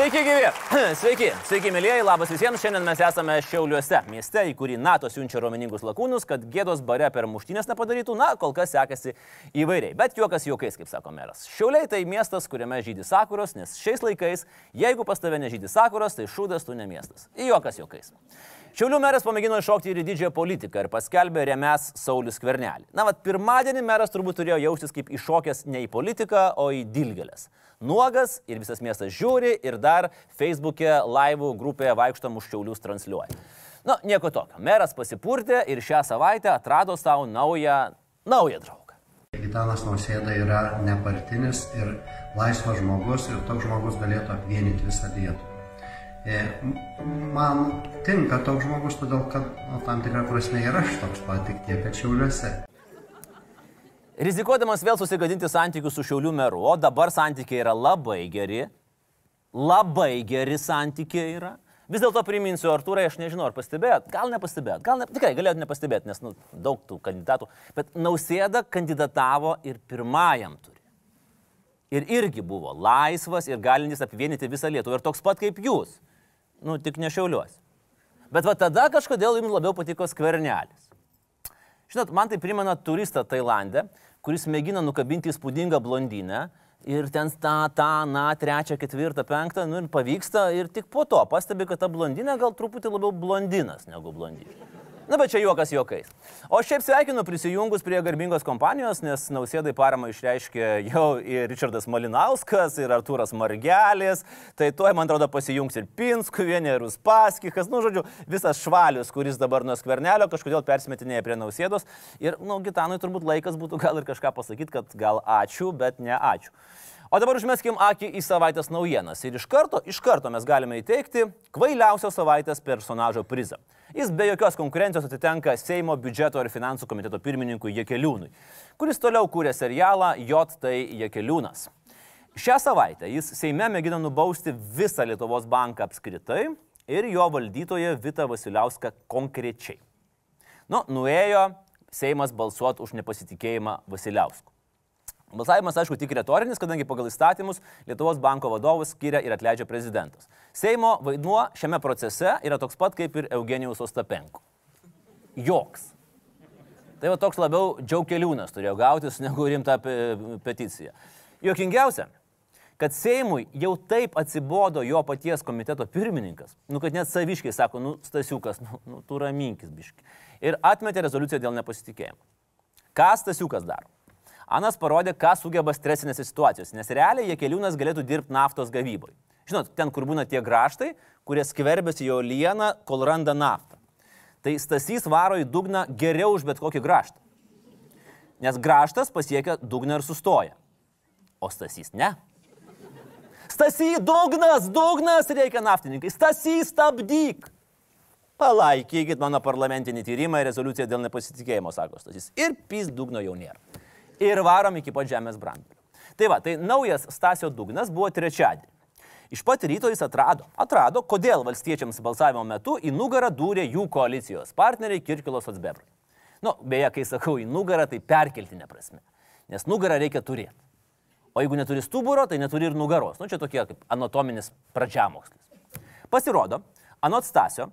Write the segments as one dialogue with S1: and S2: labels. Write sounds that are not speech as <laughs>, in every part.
S1: Sveiki, gyvi. <clears throat> Sveiki, sveiki, mėlyjeji, labas visiems. Šiandien mes esame Šiauliuose, mieste, į kurį NATO siunčia romeningus lakūnus, kad gėdos bare per muštynės nepadarytų. Na, kol kas sekasi įvairiai. Bet juokas juokais, kaip sako meras. Šiauliai tai miestas, kuriame žydi sakuros, nes šiais laikais, jeigu pas tave nežydi sakuros, tai šūdas tu ne miestas. Juokas juokais. Šiaulių meras pamėgino iššokti ir į didžiąją politiką ir paskelbė remės Saulis Kvernelį. Na, vad, pirmadienį meras turbūt turėjo jaustis kaip iššokęs ne į politiką, o į dilgelės. Nuogas ir visas miestas žiūri ir dar Facebook'e laivų grupėje vaikštom už Šiaulius transliuoja. Na, nieko tokio. Meras pasipurtė ir šią savaitę atrado savo naują, naują draugą.
S2: Gitanas Nausėda yra nepartinis ir laisvas žmogus ir toks žmogus galėtų apvienyti visą Lietuvą. E, Man tinka toks žmogus, todėl kad nu, tam tikrą prasme ir aš toks pat, tik tiek, kad šiauliuose.
S1: Rizikuodamas vėl susigadinti santykius su Šiaulių meru, o dabar santykiai yra labai geri, labai geri santykiai yra. Vis dėlto priminsiu, Artūrai, aš nežinau, ar pastebėjot, gal nepastebėjot, gal ne, tikrai galėjot nepastebėti, nes nu, daug tų kandidatų, bet Nausėda kandidatavo ir pirmajam turi. Ir irgi buvo laisvas ir galintis apvienyti visą Lietuvą ir toks pat kaip jūs. Nu, tik ne šiauliuosi. Bet va tada kažkodėl jums labiau patiko skvernelis. Žinot, man tai primena turistą Tailandė, kuris mėgina nukabinti įspūdingą blondinę ir ten tą, tą, na, trečią, ketvirtą, penktą, nu ir pavyksta ir tik po to pastebi, kad ta blondinė gal truputį labiau blondinas negu blondinė. Na, bet čia juokas juokais. O šiaip sveikinu prisijungus prie garbingos kompanijos, nes nausėdai paramą išreiškė jau ir Richardas Malinauskas, ir Artūras Margelis. Tai tuoj, man atrodo, pasijungs ir Pinskuvienė, ir Uspaskikas. Nu, žodžiu, visas švalius, kuris dabar nuo skvernelio kažkodėl persimetinėja prie nausėdos. Ir, nu, Gitanui turbūt laikas būtų gal ir kažką pasakyti, kad gal ačiū, bet ne ačiū. O dabar užmeskim akį į savaitės naujienas. Ir iš karto, iš karto mes galime įteikti kvailiausio savaitės personažo prizą. Jis be jokios konkurencijos atitenka Seimo biudžeto ir finansų komiteto pirmininkui Jekeliūnui, kuris toliau kūrė serialą J. Tai Jekeliūnas. Šią savaitę jis Seime mėgina nubausti visą Lietuvos banką apskritai ir jo valdytoją Vita Vasiliauską konkrečiai. Nu, nuėjo Seimas balsuoti už nepasitikėjimą Vasiliausku. Balsavimas, aišku, tik retorinis, kadangi pagal įstatymus Lietuvos banko vadovus skiria ir atleidžia prezidentas. Seimo vaidmuo šiame procese yra toks pat kaip ir Eugenijus Ostapenko. Joks. Tai va toks labiau džiaukeliūnas turėjo gautis negu rimta peticija. Jokingiausia, kad Seimui jau taip atsibodo jo paties komiteto pirmininkas, nu kad net saviškai sako, nu Stasiukas, nu, nu tu raminkis biški. Ir atmetė rezoliuciją dėl nepasitikėjimo. Ką Stasiukas daro? Anas parodė, ką sugeba stresinėse situacijose, nes realiai Jekeliūnas galėtų dirbti naftos gavyboje. Žinot, ten, kur būna tie graštai, kurie skverbiasi jo lieną, kol randa naftą. Tai Stasys varo į dugną geriau už bet kokį graštą. Nes graštas pasiekia dugną ir sustoja. O Stasys ne. Stasy, dugnas, dugnas reikia naftininkai. Stasy, stabdyk. Palaikykit mano parlamentinį tyrimą ir rezoliuciją dėl nepasitikėjimo, sako Stasys. Ir pys dugno jau nėra ir varom iki pat žemės brandulio. Tai va, tai naujas Stasio dugnas buvo trečiadienį. Iš pat ryto jis atrado, atrado, kodėl valstiečiams balsavimo metu į nugarą dūrė jų koalicijos partneriai Kirkilos Atsbebrai. Nu, beje, kai sakau į nugarą, tai perkeltinė prasme. Nes nugarą reikia turėti. O jeigu neturi stuburo, tai neturi ir nugaros. Nu, čia tokie kaip anatominis pradžiamokslis. Pasirodo, anot Stasio,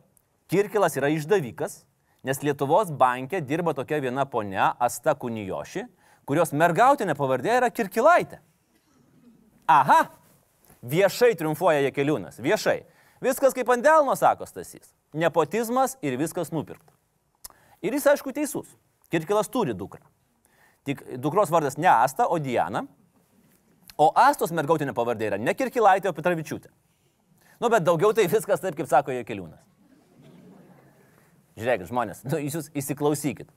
S1: Kirkilas yra išdavikas, nes Lietuvos bankė dirba tokia viena ponia Asta Kunijoši, kurios mergautinė pavardė yra Kirkilaitė. Aha, viešai triumfuoja Jekeliūnas, viešai. Viskas kaip ant delno, sako Stasys. Nepotizmas ir viskas nupirkta. Ir jis aišku teisus. Kirkilas turi dukrą. Tik dukros vardas ne Asta, o Diana. O Astos mergautinė pavardė yra ne Kirkilaitė, o Petravičiūtė. Nu, bet daugiau tai viskas taip, kaip sako Jekeliūnas. Žiūrėkit, žmonės, nu, jūs įsiklausykit.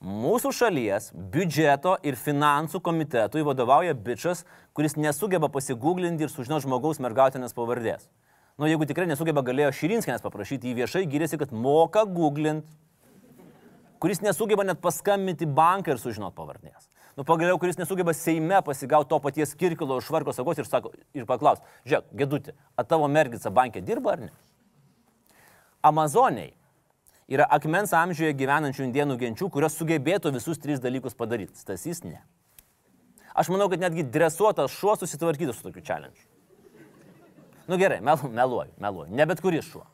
S1: Mūsų šalies biudžeto ir finansų komitetui vadovauja bičias, kuris nesugeba pasigūglinti ir sužinoti žmogaus mergautinės pavardės. Nu, jeigu tikrai nesugeba, galėjo Širinskinės paprašyti, jį viešai gyrėsi, kad moka googlint. kuris nesugeba net paskambinti banką ir sužinot pavardės. Nu, pagaliau, kuris nesugeba Seime pasigauti to paties Kirkilo iš Varko sagos ir, sako, ir paklaus, žiūrėk, gedutė, ar tavo mergica bankė dirba ar ne? Amazoniai yra akmens amžiuje gyvenančių indienų genčių, kurios sugebėtų visus tris dalykus padaryti. Stasys ne. Aš manau, kad netgi dresuotas šuo susitvarkytų su tokiu challenge. Nu gerai, melu, meluoju, meluoju. Ne bet kuris šuo.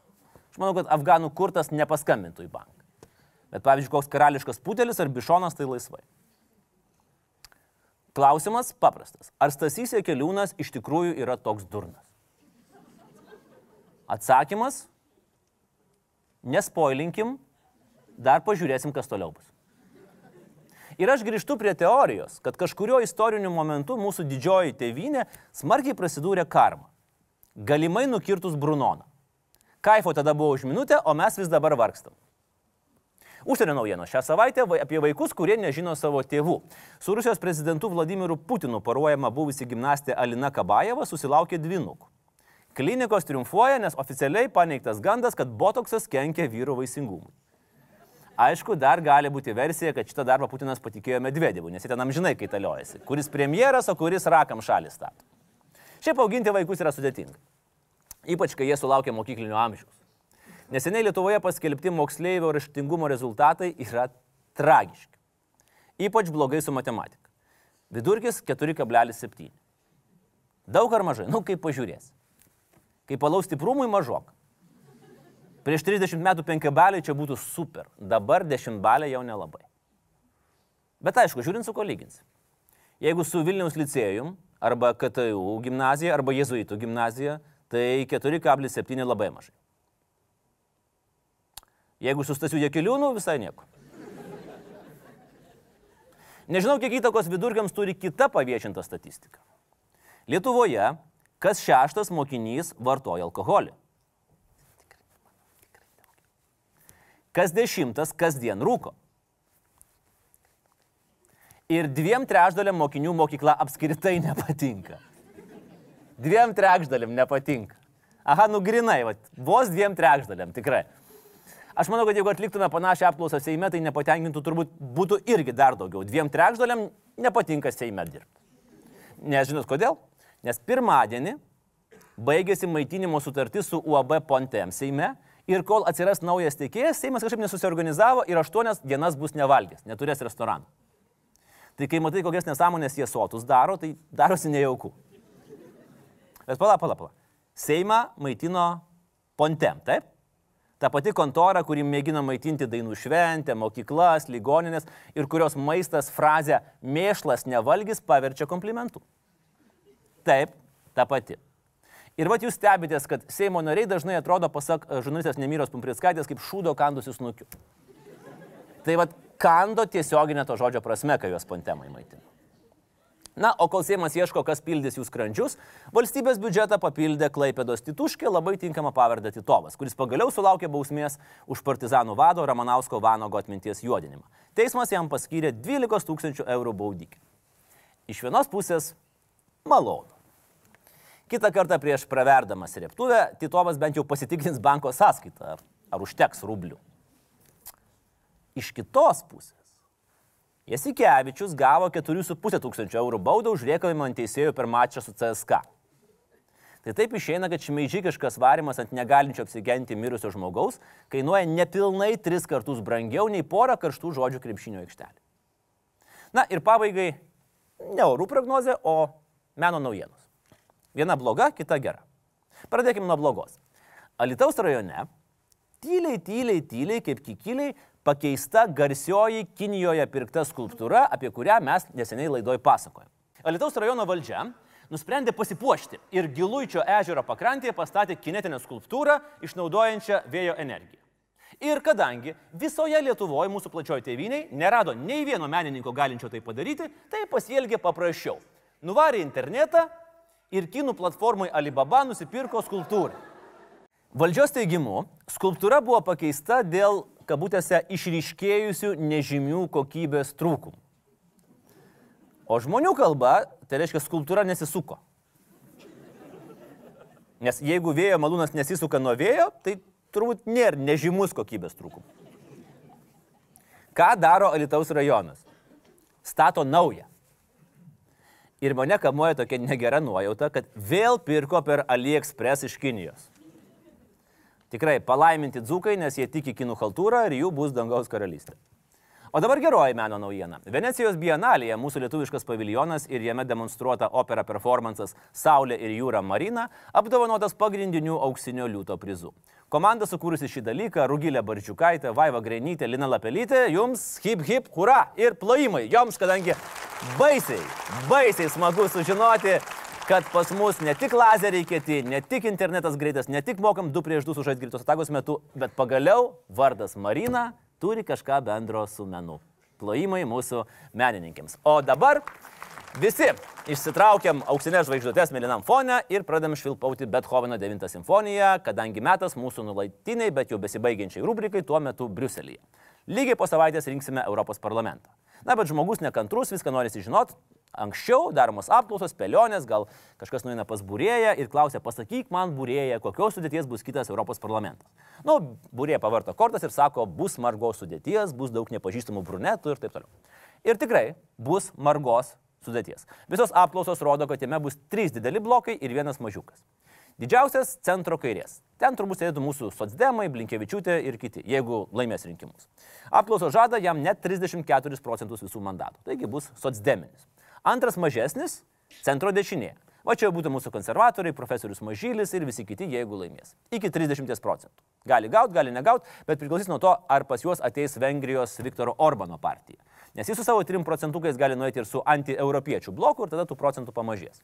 S1: Aš manau, kad afganų kurtas nepaskambintų į banką. Bet pavyzdžiui, koks karališkas putelis ar bišonas tai laisvai. Klausimas paprastas. Ar Stasys Jekeliūnas iš tikrųjų yra toks durnas? Atsakymas nespoilinkim, dar pažiūrėsim, kas toliau bus. Ir aš grįžtu prie teorijos, kad kažkurio istoriniu momentu mūsų didžioji tėvynė smarkiai prasidūrė karmą. Galimai nukirtus Brunoną. Kaifo tada buvo už minutę, o mes vis dabar vargstam. Užsienio naujienos šią savaitę apie vaikus, kurie nežino savo tėvų. Su Rusijos prezidentu Vladimiru Putinu paruojama buvusi gimnastė Alina Kabajeva susilaukė dvinukų. Klinikos triumfuoja, nes oficialiai paneigtas gandas, kad botoksas kenkia vyro vaisingumui. Aišku, dar gali būti versija, kad šitą darbą Putinas patikėjo Medvedevui, nes jis ten amžinai kaitaliojasi. Kuris premjeras, o kuris rakam šalį stato. Šiaip auginti vaikus yra sudėtinga. Ypač, kai jie sulaukia mokyklinio amžiaus. Neseniai Lietuvoje paskelbti moksleivio raštingumo rezultatai yra tragiški. Ypač blogai su matematika. Vidurkis 4,7. Daug ar mažai? Nu, kaip pažiūrės. Kai palaus stiprumui mažok. Prieš 30 metų 5 baliai čia būtų super, dabar 10 baliai jau nelabai. Bet aišku, žiūrint su ko lyginsi. Jeigu su Vilniaus licėjum, arba KTU gimnazija, arba Jėzuitų gimnazija, tai 4,7 labai mažai. Jeigu su Stasiu Jekiliūnu, visai nieko. Nežinau, kiek įtakos vidurkiams turi kita paviešinta statistika. Lietuvoje Kas šeštas mokinys vartoja alkoholį? Kas dešimtas kasdien rūko? Ir dviem trečdaliam mokinių mokykla apskritai nepatinka. Dviem trečdaliam nepatinka. Aha, nugrinai, va, vos dviem trečdaliam, tikrai. Aš manau, kad jeigu atliktume panašią apklausą Seime, tai nepatenkintų turbūt būtų irgi dar daugiau. Dviem trečdaliam nepatinka Seime dirbti. Nes žinot kodėl? Nes pirmadienį baigėsi maitinimo sutartis su UAB Pontem Seime ir kol atsiras naujas teikėjas, Seimas kažkaip nesusiorganizavo ir aštuonias dienas bus nevalgęs, neturės restoranų. Tai kai matai, kokias nesąmonės jie sotus daro, tai darosi nejauku. Bet pala, pala, pala. Seimą maitino Pontem, taip? Ta pati kontora, kuri mėgina maitinti dainų šventę, mokyklas, ligoninės ir kurios maistas frazę mėšlas nevalgys paverčia komplimentu. Taip, ta pati. Ir vat jūs stebitės, kad Seimo nariai dažnai atrodo, pasak e, žurnalistės Nemyros Pumpriskaitės, kaip šūdo kandusių snukių. Tai vad kando tiesioginė to žodžio prasme, kai juos pontemai maitina. Na, o kol Seimas ieško, kas pildys jų skrandžius, valstybės biudžetą papildė Klaipėdos Tituškė labai tinkama pavardę Titovas, kuris pagaliau sulaukė bausmės už partizanų vado Ramanausko Vanago atminties juodinimą. Teismas jam paskyrė 12 tūkstančių eurų baudikį. Iš vienos pusės malonu. Kitą kartą prieš praverdamas rėptuvę, Titovas bent jau pasitikrins banko sąskaitą, ar užteks rublių. Iš kitos pusės, Jasikevičius gavo 4,5 tūkstančio eurų baudą už rėkavimą ant teisėjų per mačą su CSK. Tai taip išeina, kad šmeižikiškas varimas ant negalinčio apsigenti mirusio žmogaus kainuoja nepilnai tris kartus brangiau nei porą karštų žodžių krepšinio aikštelė. Na ir pabaigai ne orų prognozė, o meno naujienos. Viena bloga, kita gera. Pradėkime nuo blogos. Alitaus rajone tyliai, tyliai, tyliai, kaip kikiliai, pakeista garsioji Kinijoje pirkta skulptūra, apie kurią mes neseniai laidoj pasakojame. Alitaus rajono valdžia nusprendė pasipuošti ir Giluičio ežero pakrantėje pastatė kinetinę skulptūrą išnaudojančią vėjo energiją. Ir kadangi visoje Lietuvoje mūsų plačioji tėviniai nerado nei vieno menininko galinčio tai padaryti, tai pasielgė paprasčiau. Nuvarė internetą, ir kinų platformai Alibaba nusipirko skulptūrą. Valdžios teigimu, skulptūra buvo pakeista dėl, kabutėse, išryškėjusių nežymių kokybės trūkumų. O žmonių kalba, tai reiškia, skulptūra nesisuko. Nes jeigu vėjo malūnas nesisuka nuo vėjo, tai turbūt nėra nežymus kokybės trūkumų. Ką daro Alitaus rajonas? Stato naują. Ir mane kamuoja tokia negera nuojauta, kad vėl pirko per AliExpress iš Kinijos. Tikrai palaiminti dzūkai, nes jie tiki kinų kultūrą ir jų bus dangaus karalystė. O dabar geroji meno naujiena. Venecijos bienalėje mūsų lietuviškas paviljonas ir jame demonstruota opera performances Saulė ir jūra Marina apdovanotas pagrindiniu auksinio liūto prizu. Komanda sukūrusi šį dalyką - Rugilė Barčiukaitė, Vaiva Grenytė, Lina Lapelytė, jums hip hip hura ir plojimai. Joms, kadangi baisiai, baisiai smagu sužinoti, kad pas mus ne tik lazeriai kieti, ne tik internetas greitas, ne tik mokam 2 prieš 2 sužaisti greitos atakos metu, bet pagaliau vardas Marina turi kažką bendro su menu. Plojimai mūsų menininkėms. O dabar visi išsitraukiam auksinės žvaigždutės mėlynam fone ir pradedam švilpauti Bethoveno 9 simfoniją, kadangi metas mūsų nulaitiniai, bet jau besibaigiančiai rubrikai tuo metu Briuselėje. Lygiai po savaitės rinksime Europos parlamentą. Na, bet žmogus nekantrus, viską nori žinot. Anksčiau daromos apklausos, pelionės, gal kažkas nueina pas būrėją ir klausia, pasakyk man būrėją, kokios sudėties bus kitas Europos parlamentas. Na, nu, būrėja pavarto kortas ir sako, bus margos sudėties, bus daug nepažįstamų brunetų ir taip toliau. Ir tikrai bus margos sudėties. Visos apklausos rodo, kad jame bus trys dideli blokai ir vienas mažiukas. Didžiausias centro kairės. Ten turbūt sėdėtų mūsų socdemai, Blinkevičiūtė ir kiti, jeigu laimės rinkimus. Apklausos žada jam net 34 procentus visų mandatų. Taigi bus socdeminis. Antras mažesnis - centro dešinė. O čia būtų mūsų konservatoriai, profesorius Mažylis ir visi kiti, jeigu laimės. Iki 30 procentų. Gali gauti, gali negauti, bet priklausys nuo to, ar pas juos ateis Vengrijos Viktoro Orbano partija. Nes jis su savo 3 procentukais gali nueiti ir su antieuropiečių bloku ir tada tų procentų pamažės.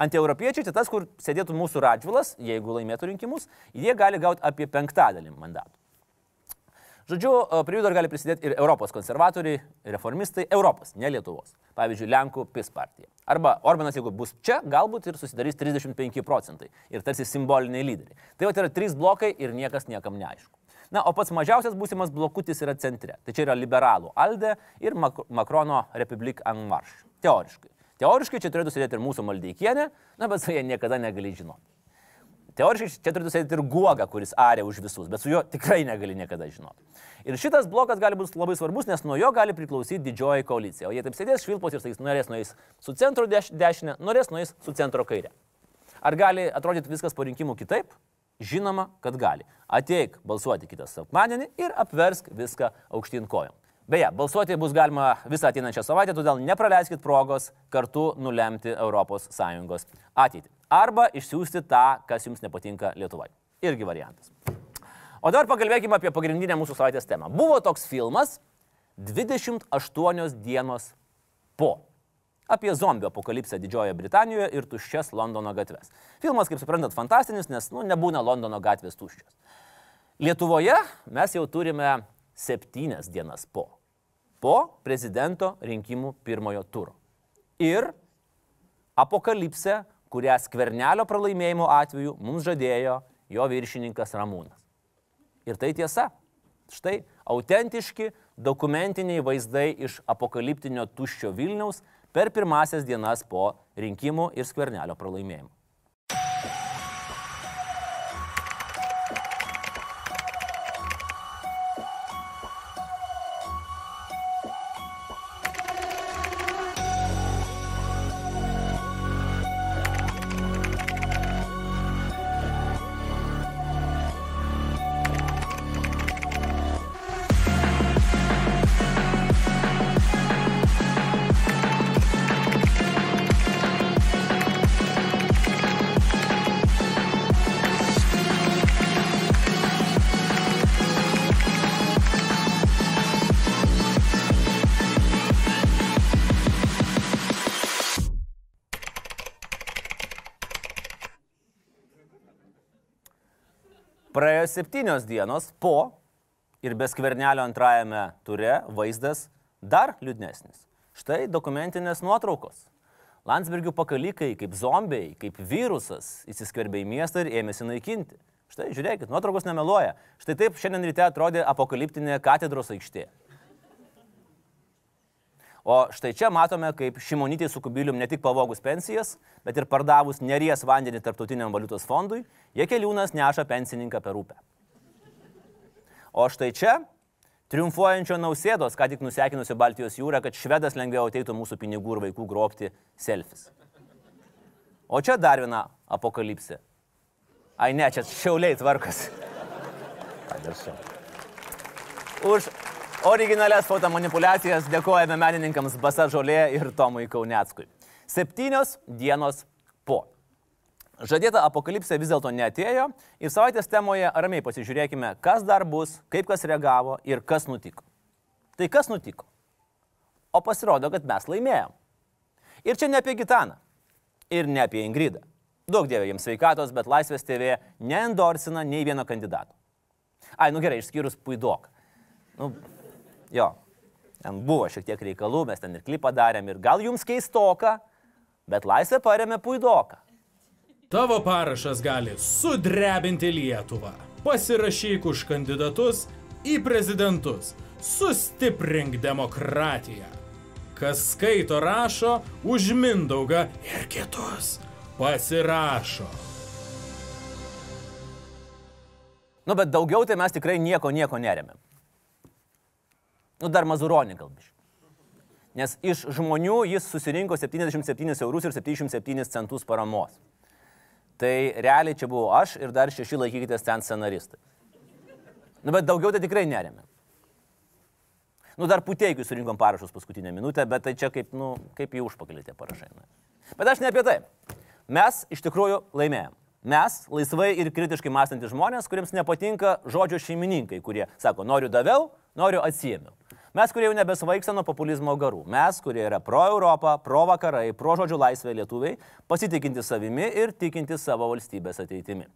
S1: Antieuropiečiai tai tas, kur sėdėtų mūsų Radžvilas, jeigu laimėtų rinkimus, jie gali gauti apie penktadalį mandatų. Žodžiu, prie jų dar gali prisidėti ir Europos konservatoriai, reformistai, Europos, ne Lietuvos. Pavyzdžiui, Lenkų PIS partija. Arba Orbanas, jeigu bus čia, galbūt ir susidarys 35 procentai ir tarsi simboliniai lyderiai. Tai jau tai yra trys blokai ir niekas niekam neaišku. Na, o pats mažiausias būsimas blokutis yra centre. Tai čia yra liberalų Alde ir Makrono Republik en Marš. Teoriškai. Teoriškai čia turėtų sėdėti ir mūsų maldeikienė, na, bet su jie niekada negali žinoti. Teoriškai čia turėtų sėdėti ir guoga, kuris arė už visus, bet su juo tikrai negali niekada žinoti. Ir šitas blokas gali būti labai svarbus, nes nuo jo gali priklausyti didžioji koalicija. O jie taip sėdės švilpos ir sakys, norės nueis su centro dešinė, norės nueis su centro kairė. Ar gali atrodyti viskas po rinkimų kitaip? Žinoma, kad gali. Ateik balsuoti kitą sekmadienį ir apversk viską aukštyn kojom. Beje, balsuoti bus galima visą ateinančią savaitę, todėl nepraleiskit progos kartu nulemti ES ateitį. Arba išsiųsti tą, kas jums nepatinka Lietuvoje. Irgi variantas. O dabar pakalbėkime apie pagrindinę mūsų savaitės temą. Buvo toks filmas 28 dienos po. Apie zombių apokalipsę Didžiojoje Britanijoje ir tuščias Londono gatves. Filmas, kaip suprantat, fantastinis, nes nu, nebūna Londono gatvės tuščios. Lietuvoje mes jau turime septynias dienas po. Po prezidento rinkimų pirmojo turo. Ir apokalipsė, kurią skvernelio pralaimėjimo atveju mums žadėjo jo viršininkas Ramūnas. Ir tai tiesa. Štai autentiški dokumentiniai vaizdai iš apokaliptinio tuščio Vilniaus per pirmasias dienas po rinkimų ir skvernelio pralaimėjimo. Septynios dienos po ir be skvernelio antrajame ture vaizdas dar liūdnesnis. Štai dokumentinės nuotraukos. Landsbergių pakalikai kaip zombiai, kaip virusas įsiskverbė į miestą ir ėmėsi naikinti. Štai žiūrėkit, nuotraukos nemeluoja. Štai taip šiandien ryte atrodė apokaliptinė katedros aikštė. O štai čia matome, kaip Šimonytė su Kubilium ne tik pavogus pensijas, bet ir pardavus neries vandenį tarptautiniam valiutos fondui, Jekeliūnas neša pensininką per upę. O štai čia Triumfuojančio nausėdos, ką tik nusekinusio Baltijos jūrą, kad švedas lengviau ateitų mūsų pinigų ir vaikų grobti selfis. O čia dar viena apokalipsė. Ai ne, čia šiauliai tvarkas. Už originalias fotomanipulacijas dėkojame menininkams Basa Žolė ir Tomui Kauneckui. Septynios dienos po. Žadėta apokalipsė vis dėlto netėjo ir savaitės temoje ramiai pasižiūrėkime, kas dar bus, kaip kas reagavo ir kas nutiko. Tai kas nutiko? O pasirodo, kad mes laimėjom. Ir čia ne apie Gitaną, ir ne apie Ingridą. Daug dievė jiems sveikatos, bet Laisvės TV neendorsina nei vieno kandidato. Ai, nu gerai, išskyrus Puidok. Nu, jo, ten buvo šiek tiek reikalų, mes ten ir klipą darėm ir gal jums keistoka, bet Laisvė paremė Puidoką.
S3: Tavo parašas gali sudrebinti Lietuvą. Pasirašyk už kandidatus į prezidentus. Sustiprink demokratiją. Kas skaito rašo už Mindaugą ir kitus. Pasirašo.
S1: Nu, bet daugiau tai mes tikrai nieko, nieko neremėm. Nu, dar Mazuronį galbiš. Nes iš žmonių jis susirinko 77 eurus ir 77 centus paramos. Tai realiai čia buvau aš ir dar šeši laikykitės ten scenaristai. Nu, bet daugiau tai tikrai neremėm. Nu, dar puteikiu surinkom parašus paskutinę minutę, bet tai čia kaip, nu, kaip į užpakalį tie parašai. Na. Bet aš ne apie tai. Mes iš tikrųjų laimėjom. Mes, laisvai ir kritiškai mąstantys žmonės, kuriems nepatinka žodžio šeimininkai, kurie sako, noriu daviau, noriu atsiemiau. Mes, kurie jau nebesvaiksta nuo populizmo garų. Mes, kurie yra pro Europą, pro vakarai, pro žodžių laisvę lietuviai, pasitikinti savimi ir tikinti savo valstybės ateitimi.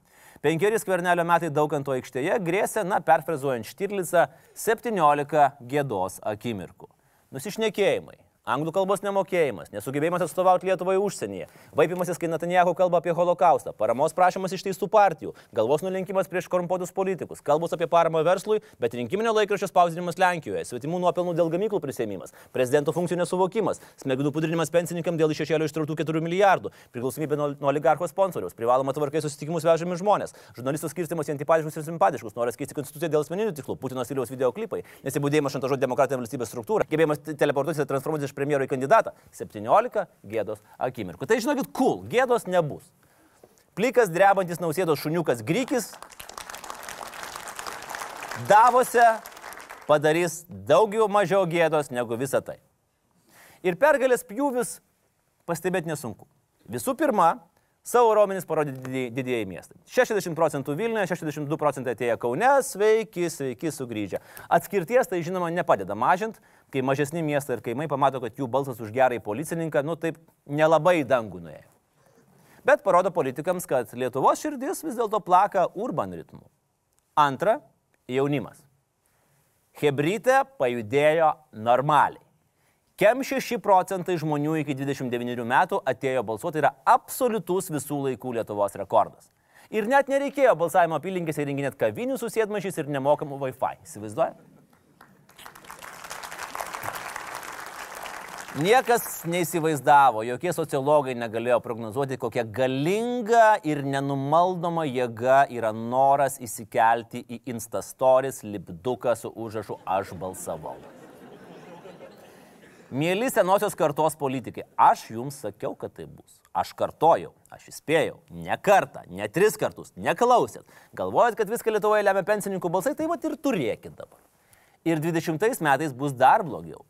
S1: Penkeri skvernelio metai dauganto aikštėje grėsė, na, perfrazuojant Štirlicą, 17 gėdos akimirkų. Nusišnekėjimai, Anglų kalbos nemokėjimas, nesugebėjimas atstovauti Lietuvoje užsienyje, vaipimasis, kai Netanjahu kalba apie holokaustą, paramos prašymas iš teistų partijų, galvos nulenkimas prieš korumpuotus politikus, kalbos apie paramą verslui, bet rinkiminio laikraščio spausdinimas Lenkijoje, svetimų nuopelnų dėl gamyklų prisėmimas, prezidento funkcijų nesuvokimas, smegenų pudrinimas pensininkam dėl iš šešėlio ištrautų 4 milijardų, priklausomybė nuo, nuo oligarcho sponsoriaus, privaloma tvarkai susitikimus vežami žmonės, žurnalistų skirstimas į antipatiškus ir simpatiškus, noras keisti konstituciją dėl asmeninių tikslų, Putino stiliaus videoklipai, nesibūdėjimas šantažuoti demokratinę valstybės struktūrą, gebėjimas teleportuotis ir transformuotis iš premjero į kandidatą. 17 gėdos akimirkų. Tai žinokit, cool, gėdos nebus. Plikas drebantis nausėdos šuniukas Grykis Davose padarys daugiau mažiau gėdos negu visa tai. Ir pergalės pjūvis pastebėti nesunku. Visų pirma, Savo raumenis parodė didieji miestai. 60 procentų Vilniuje, 62 procentai atėjo Kaune, sveiki, sveiki sugrįžę. Atskirties tai žinoma nepadeda mažinti, kai mažesni miestai ir kaimai pamato, kad jų balsas už gerąjį policininką, nu taip nelabai dangų nuėjo. Bet parodo politikams, kad Lietuvos širdis vis dėlto plaka urban ritmu. Antra - jaunimas. Hebrytė pajudėjo normaliai. Kem 6 procentai žmonių iki 29 metų atėjo balsuoti, tai yra absoliutus visų laikų Lietuvos rekordas. Ir net nereikėjo balsavimo apylinkėse įrenginėti kavinių susėdmašys ir nemokamų Wi-Fi. Įsivaizduoja? Niekas neįsivaizdavo, jokie sociologai negalėjo prognozuoti, kokia galinga ir nenumaldoma jėga yra noras įsikelti į Instastoris lipduką su užrašu aš balsavau. Mėly senosios kartos politikai, aš jums sakiau, kad tai bus. Aš kartojau, aš įspėjau, ne kartą, ne tris kartus, neklausėt. Galvojat, kad viską Lietuvoje lemia pensininkų balsai, tai va ir turėkit dabar. Ir 20 metais bus dar blogiau.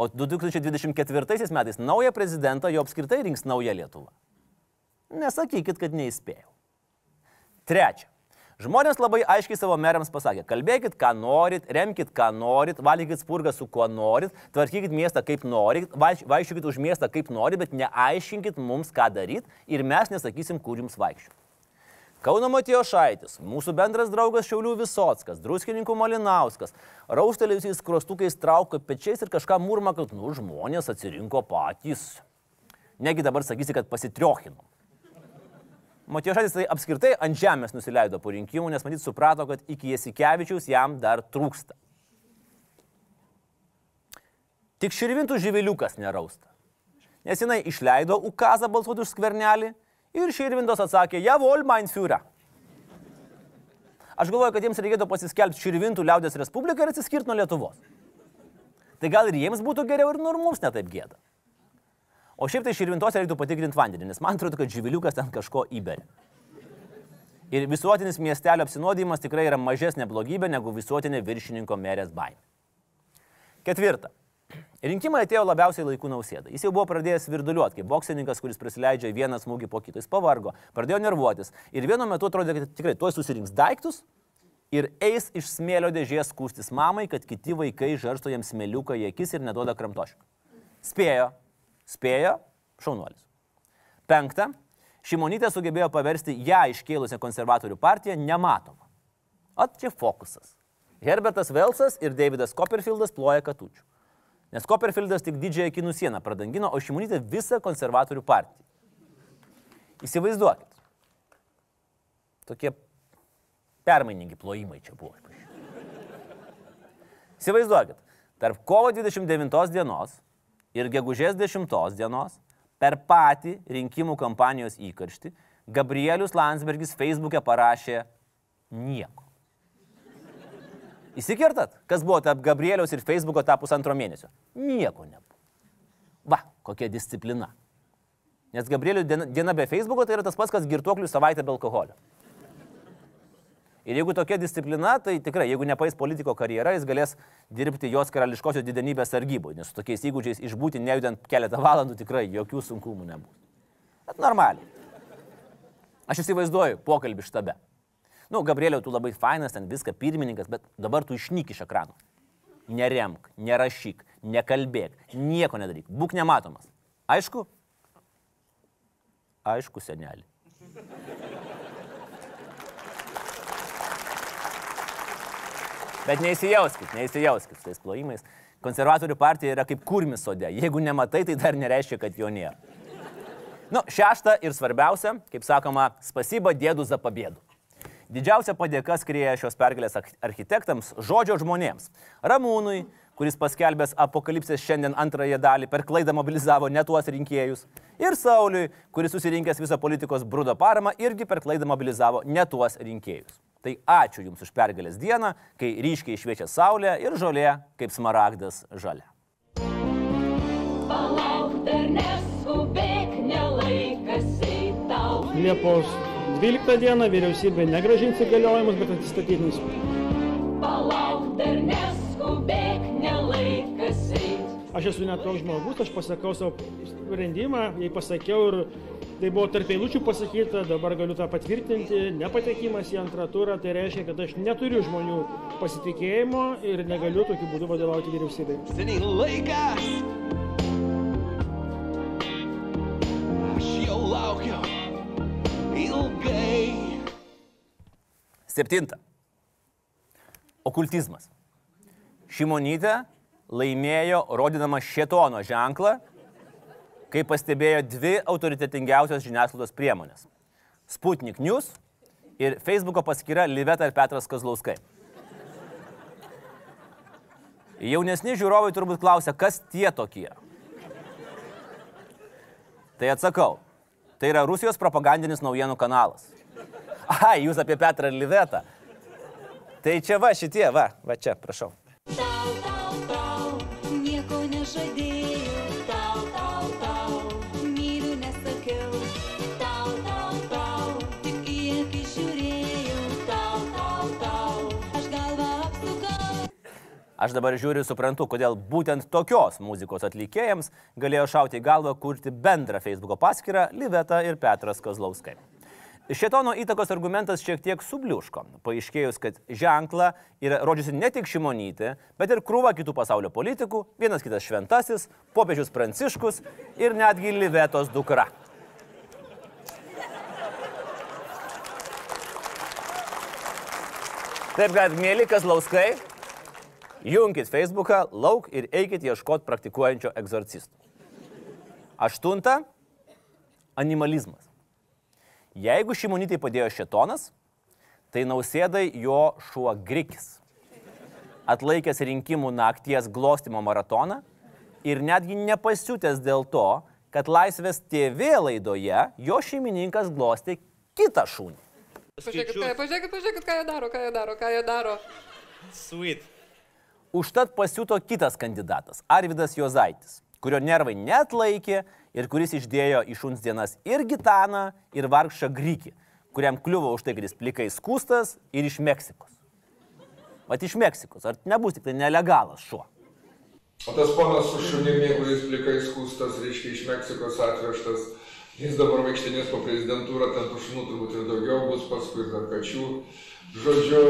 S1: O 2024 metais naują prezidentą jo apskritai rinks naują Lietuvą. Nesakykit, kad neįspėjau. Trečia. Žmonės labai aiškiai savo merams pasakė, kalbėkit, ką norit, remkit, ką norit, valgykit spurgą su kuo norit, tvarkykit miestą kaip norit, vaikščiokit už miestą kaip norit, bet neaiškinkit mums, ką daryt ir mes nesakysim, kur jums vaikščioti. Kauno Matijo Šaitis, mūsų bendras draugas Šiaulių Visotskas, druskininkų Malinauskas, raustelėjusiais krostukais trauko pečiais ir kažką murma, kad, nu, žmonės atsirinko patys. Negi dabar sakysi, kad pasitriochinom. Matijošaitis tai apskritai ant žemės nusileido po rinkimų, nes matyt suprato, kad iki Jasikevičiaus jam dar trūksta. Tik širvintų živiliukas nerausta. Nes jinai išleido ukazą balsuoti už skvernelį ir širvintos atsakė, javol mein Führer. Aš galvoju, kad jiems reikėtų pasiskelbti Širvintų liaudės Respubliką ir atsiskirti nuo Lietuvos. Tai gal ir jiems būtų geriau ir nu ir mums netaip gėda. O šiaip tai Širvintos reikėtų patikrinti vandenį, nes man atrodo, kad živiliukas ten kažko įberė. Ir visuotinis miestelio apsinuodijimas tikrai yra mažesnė blogybė negu visuotinė viršininko merės baimė. Ketvirta. Rinkimai atėjo labiausiai laikų nausėda. Jis jau buvo pradėjęs virduliuoti, kaip boksininkas, kuris prisileidžia vieną smūgį po kito. Jis pavargo, pradėjo nervuotis. Ir vienu metu atrodė, kad tikrai tuoj susirinks daiktus ir eis iš smėlio dėžės skūstis mamai, kad kiti vaikai žarsto jam smėliuką į akis ir neduoda kramtoškų. Spėjo, spėjo, šaunuolis. Penkta. Šimonytė sugebėjo paversti ją iškėlusią konservatorių partiją nematomą. O čia fokusas. Herbertas Velsas ir Davidas Copperfieldas ploja katučių. Nes Copperfieldas tik didžiąją kinų sieną pradangino, o Šimonytė visą konservatorių partiją. Įsivaizduokit. Tokie permainingi plojimai čia buvo. Įsivaizduokit. Tarp kovo 29 dienos ir gegužės 10 dienos per patį rinkimų kampanijos įkarštį Gabrielius Landsbergis Facebook'e parašė nieko. Įsikirtat, kas buvo tarp Gabrieliaus ir Facebook'o tą pusantro mėnesio? Nieko nebuvo. Va, kokia disciplina. Nes Gabrielių diena, diena be Facebook'o tai yra tas pats, kas girtuoklių savaitė be alkoholio. Ir jeigu tokia disciplina, tai tikrai, jeigu nepais politiko karjerą, jis galės dirbti jos karališkosios didenybės sargyboje, nes su tokiais įgūdžiais išbūti nejudant keletą valandų tikrai jokių sunkumų nebus. Bet normaliai. Aš įsivaizduoju pokalbį štabe. Nu, Gabrieliau, tu labai fainas, ten viską pirmininkas, bet dabar tu išnyk iš ekrano. Neremk, nerašyk, nekalbėk, nieko nedaryk, būk nematomas. Aišku? Aišku, senelį. Bet neįsijauskit, neįsijauskit su tais plojimais. Konservatorių partija yra kaip kurmis sode. Jeigu nematai, tai dar nereiškia, kad jo nėra. Nu, šešta ir svarbiausia, kaip sakoma, spasyba dėdų za pabėdų. Didžiausia padėka skrieja šios pergalės architektams, žodžio žmonėms. Ramūnui, kuris paskelbęs apokalipsės šiandien antrąją dalį per klaidą mobilizavo ne tuos rinkėjus. Ir Sauliui, kuris susirinkęs visą politikos brudo paramą, irgi per klaidą mobilizavo ne tuos rinkėjus. Tai ačiū Jums už pergalės dieną, kai ryškiai šviečia saulė ir žolė kaip smaragdas žalia.
S4: Palauk dar neskubėk, nelaikas į tau.
S5: Liepos 12 dieną vyriausybė negražins įgaliojimus, bet atsistatydins.
S4: Palauk dar neskubėk, nelaikas į
S5: Aš esu net toks žmogus, aš pasakau savo sprendimą, jei pasakiau ir tai buvo tarp eilučių pasakyta, dabar galiu tą patvirtinti, nepatekimas į antrą turą, tai reiškia, kad aš neturiu žmonių pasitikėjimo ir negaliu tokiu būdu vadovauti vyriausybei.
S6: Seniai laikas. Aš jau laukiu ilgai.
S1: Septinta. Okultizmas. Šimonytė laimėjo rodydama šetono ženklą, kai pastebėjo dvi autoritetingiausios žiniasklaidos priemonės - Sputnik News ir Facebook'o paskyra Liveta ir Petras Kazlauskai. Jaunesni žiūrovai turbūt klausia, kas tie tokie. Tai atsakau, tai yra Rusijos propagandinis naujienų kanalas. Ai, jūs apie Petrą ir Livetą. Tai čia va šitie, va, va čia, prašau.
S4: Aš
S1: dabar žiūriu suprantu, kodėl būtent tokios muzikos atlikėjams galėjo šauti į galvą kurti bendrą Facebook paskyrą Liveta ir Petras Kozlauskai. Šetono įtakos argumentas šiek tiek subliuško, paaiškėjus, kad ženklą yra rodžiusi ne tik Šimonytė, bet ir krūva kitų pasaulio politikų, vienas kitas šventasis, popiežius Pranciškus ir netgi Livetos dukra. Taip kad, mėly Kazlauskai, Junkit Facebooką, lauk ir eikit ieškoti praktikuojančio egzorcisto. Aštunta - animalizmas. Jeigu šimonytai padėjo šetonas, tai nausėdai jo šuo grikis. Atlaikęs rinkimų nakties glostimo maratoną ir netgi nepasiutęs dėl to, kad Laisvės TV laidoje jo šeimininkas glostė kitą šunį.
S7: Pažiūrėkit, pažiūrėkit, pažiūrėkit, ką jie daro, ką jie daro, ką jie daro.
S8: Sweet.
S1: Užtat pasiūto kitas kandidatas - Arvidas Jozaitis, kurio nervai net laikė ir kuris išdėjo iš šuns dienas ir Gitaną, ir Vargšą Grykį, kuriam kliuvo už tai, kad jis plikai skustas ir iš Meksikos. Vat iš Meksikos, ar nebus tik tai nelegalas šuo?
S9: O tas ponas su šunimi, kuris plikai skūstas, reiškia iš Meksikos atvežtas, jis dabar vaikštinės po prezidentūrą, ten tų šunų turbūt ir daugiau bus, paskui dar kačių. Žodžiu,